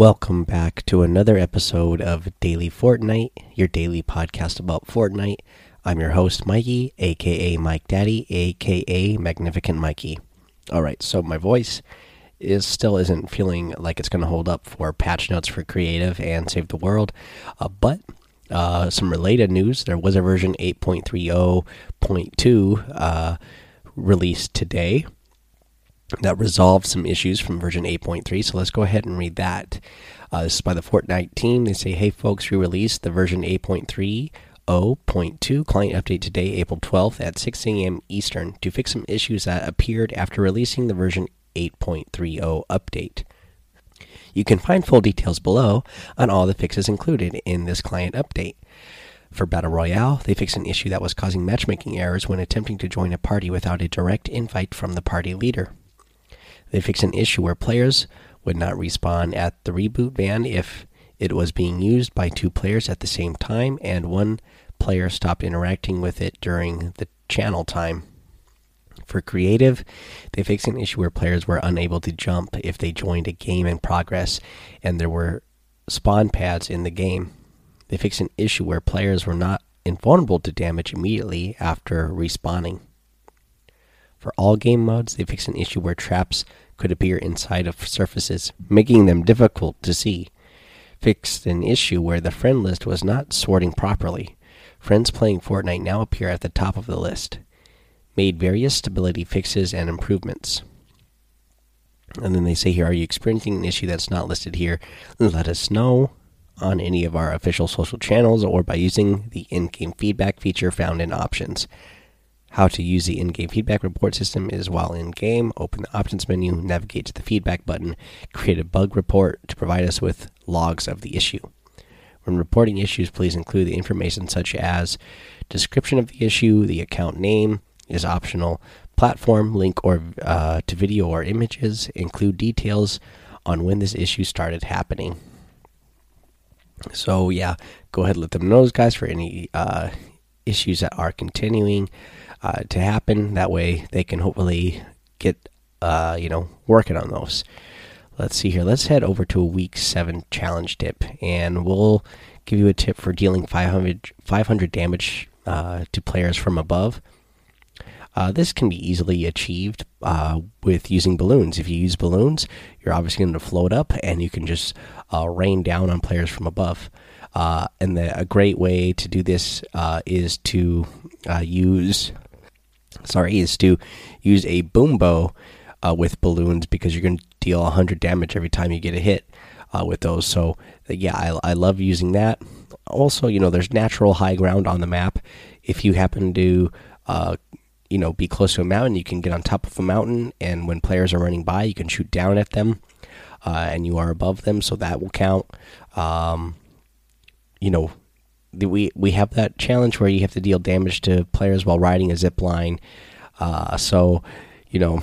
Welcome back to another episode of Daily Fortnite, your daily podcast about Fortnite. I'm your host, Mikey, aka Mike Daddy, aka Magnificent Mikey. All right, so my voice is still isn't feeling like it's going to hold up for patch notes for creative and save the world, uh, but uh, some related news. There was a version 8.30.2 uh, released today that resolved some issues from version 8.3. So let's go ahead and read that. Uh, this is by the Fortnite team. They say, hey, folks, we released the version 8.30.2 client update today, April 12th at 6 a.m. Eastern to fix some issues that appeared after releasing the version 8.30 update. You can find full details below on all the fixes included in this client update. For Battle Royale, they fixed an issue that was causing matchmaking errors when attempting to join a party without a direct invite from the party leader. They fixed an issue where players would not respawn at the reboot van if it was being used by two players at the same time and one player stopped interacting with it during the channel time. For creative, they fixed an issue where players were unable to jump if they joined a game in progress and there were spawn pads in the game. They fixed an issue where players were not invulnerable to damage immediately after respawning. For all game modes, they fixed an issue where traps could appear inside of surfaces, making them difficult to see. Fixed an issue where the friend list was not sorting properly. Friends playing Fortnite now appear at the top of the list. Made various stability fixes and improvements. And then they say here, are you experiencing an issue that's not listed here? Let us know on any of our official social channels or by using the in game feedback feature found in options. How to use the in game feedback report system is while in game. Open the options menu, navigate to the feedback button, create a bug report to provide us with logs of the issue. When reporting issues, please include the information such as description of the issue, the account name is optional, platform, link or uh, to video or images, include details on when this issue started happening. So yeah, go ahead let them know, guys, for any uh, issues that are continuing uh, to happen. That way, they can hopefully get uh, you know working on those. Let's see here. Let's head over to a week seven challenge tip, and we'll give you a tip for dealing 500, 500 damage uh, to players from above. Uh, this can be easily achieved uh, with using balloons. If you use balloons, you're obviously going to float up, and you can just uh, rain down on players from above. Uh, and the, a great way to do this uh, is to uh, use sorry, is to use a boom bow uh, with balloons because you're going to deal 100 damage every time you get a hit uh, with those. So, yeah, I, I love using that. Also, you know, there's natural high ground on the map. If you happen to, you know, be close to a mountain, you can get on top of a mountain, and when players are running by, you can shoot down at them, uh, and you are above them, so that will count. Um, you know, we we have that challenge where you have to deal damage to players while riding a zip line. Uh, so, you know,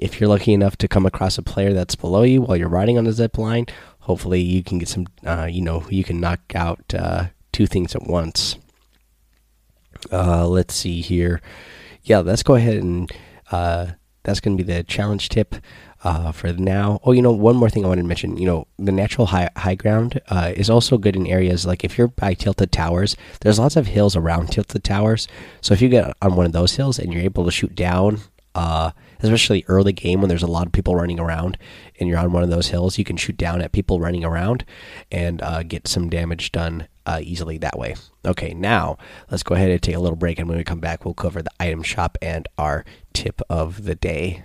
if you're lucky enough to come across a player that's below you while you're riding on a zip line, hopefully you can get some. Uh, you know, you can knock out uh, two things at once. Uh, let's see here. Yeah, let's go ahead and uh, that's going to be the challenge tip uh, for now. Oh, you know, one more thing I wanted to mention. You know, the natural high high ground uh, is also good in areas like if you're by tilted towers. There's lots of hills around tilted towers. So if you get on one of those hills and you're able to shoot down, uh, especially early game when there's a lot of people running around, and you're on one of those hills, you can shoot down at people running around and uh, get some damage done uh, easily that way. Okay, now let's go ahead and take a little break, and when we come back, we'll cover the item shop and our tip of the day.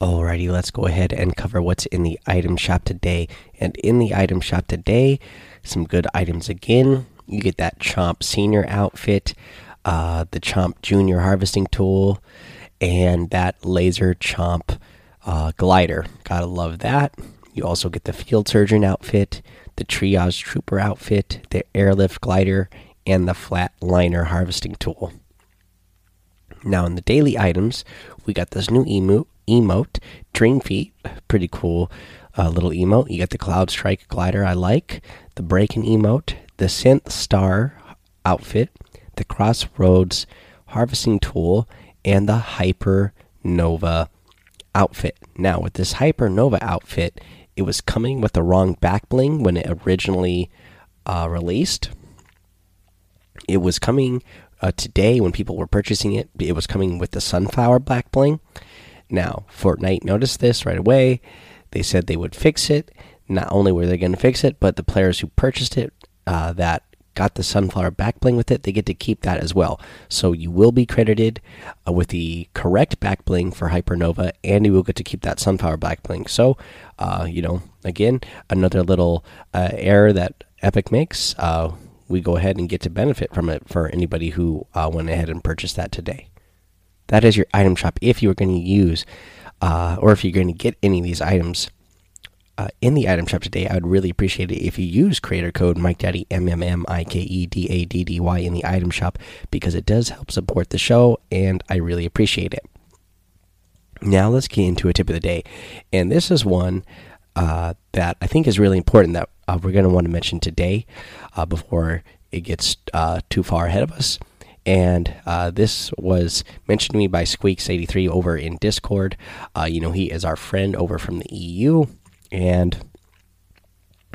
Alrighty, let's go ahead and cover what's in the item shop today. And in the item shop today, some good items again. You get that Chomp Senior outfit, uh, the Chomp Junior harvesting tool, and that Laser Chomp uh, glider. Gotta love that. You also get the Field Surgeon outfit, the Triage Trooper outfit, the Airlift glider, and the Flatliner harvesting tool. Now, in the daily items, we got this new emote emote. Dream Feet, pretty cool uh, little emote. You got the Cloud Strike glider, I like. The Breaking emote, the Synth Star outfit, the Crossroads harvesting tool, and the Hyper Nova outfit. Now, with this Hyper Nova outfit, it was coming with the wrong back bling when it originally uh, released. It was coming uh, today when people were purchasing it. It was coming with the sunflower back bling. Now, Fortnite noticed this right away. They said they would fix it. Not only were they going to fix it, but the players who purchased it uh, that got the sunflower back bling with it, they get to keep that as well. So you will be credited uh, with the correct back bling for Hypernova, and you will get to keep that sunflower back bling. So, uh, you know, again, another little uh, error that Epic makes. Uh, we go ahead and get to benefit from it for anybody who uh, went ahead and purchased that today. That is your item shop if you are going to use, uh, or if you're going to get any of these items uh, in the item shop today. I would really appreciate it if you use creator code Mike Daddy M M M I K E D A D D Y in the item shop because it does help support the show, and I really appreciate it. Now let's get into a tip of the day, and this is one uh, that I think is really important that uh, we're going to want to mention today uh, before it gets uh, too far ahead of us and uh, this was mentioned to me by Squeaks83 over in Discord. Uh, you know, he is our friend over from the EU, and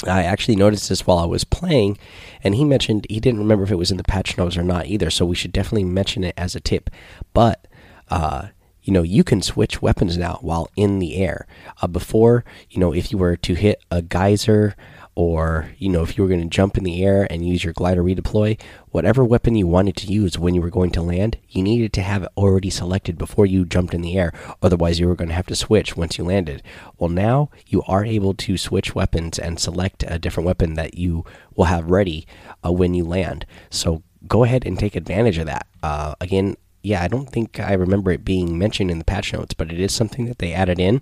I actually noticed this while I was playing, and he mentioned he didn't remember if it was in the patch notes or not either, so we should definitely mention it as a tip. But, uh, you know, you can switch weapons now while in the air. Uh, before, you know, if you were to hit a geyser or you know if you were going to jump in the air and use your glider redeploy whatever weapon you wanted to use when you were going to land you needed to have it already selected before you jumped in the air. Otherwise you were going to have to switch once you landed. Well now you are able to switch weapons and select a different weapon that you will have ready uh, when you land. So go ahead and take advantage of that. Uh, again yeah, I don't think I remember it being mentioned in the patch notes, but it is something that they added in.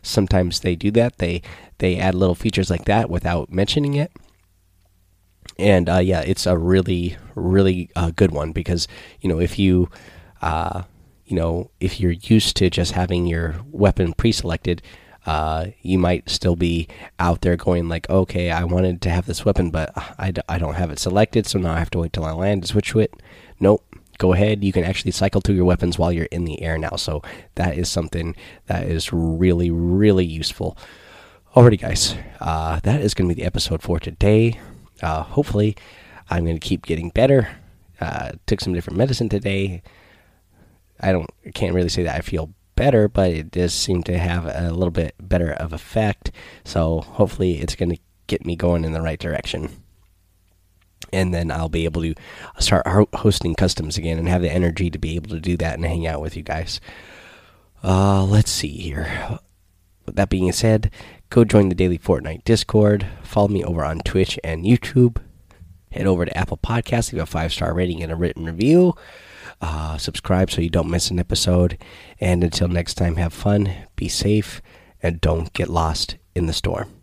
Sometimes they do that. They they add little features like that without mentioning it. And uh, yeah, it's a really really uh, good one because you know if you uh, you know if you're used to just having your weapon pre-selected. Uh, you might still be out there going like, okay, I wanted to have this weapon, but I d I don't have it selected, so now I have to wait till I land to switch to it. Nope, go ahead. You can actually cycle through your weapons while you're in the air now. So that is something that is really, really useful. Alrighty, guys, uh, that is going to be the episode for today. Uh, hopefully, I'm going to keep getting better. Uh, took some different medicine today. I don't, can't really say that I feel better, but it does seem to have a little bit better of effect. So hopefully, it's going to get me going in the right direction and then I'll be able to start hosting customs again and have the energy to be able to do that and hang out with you guys. Uh, let's see here. With that being said, go join the daily Fortnite Discord. Follow me over on Twitch and YouTube. Head over to Apple Podcasts, leave a five star rating and a written review. Uh, subscribe so you don't miss an episode. And until next time, have fun, be safe, and don't get lost in the storm.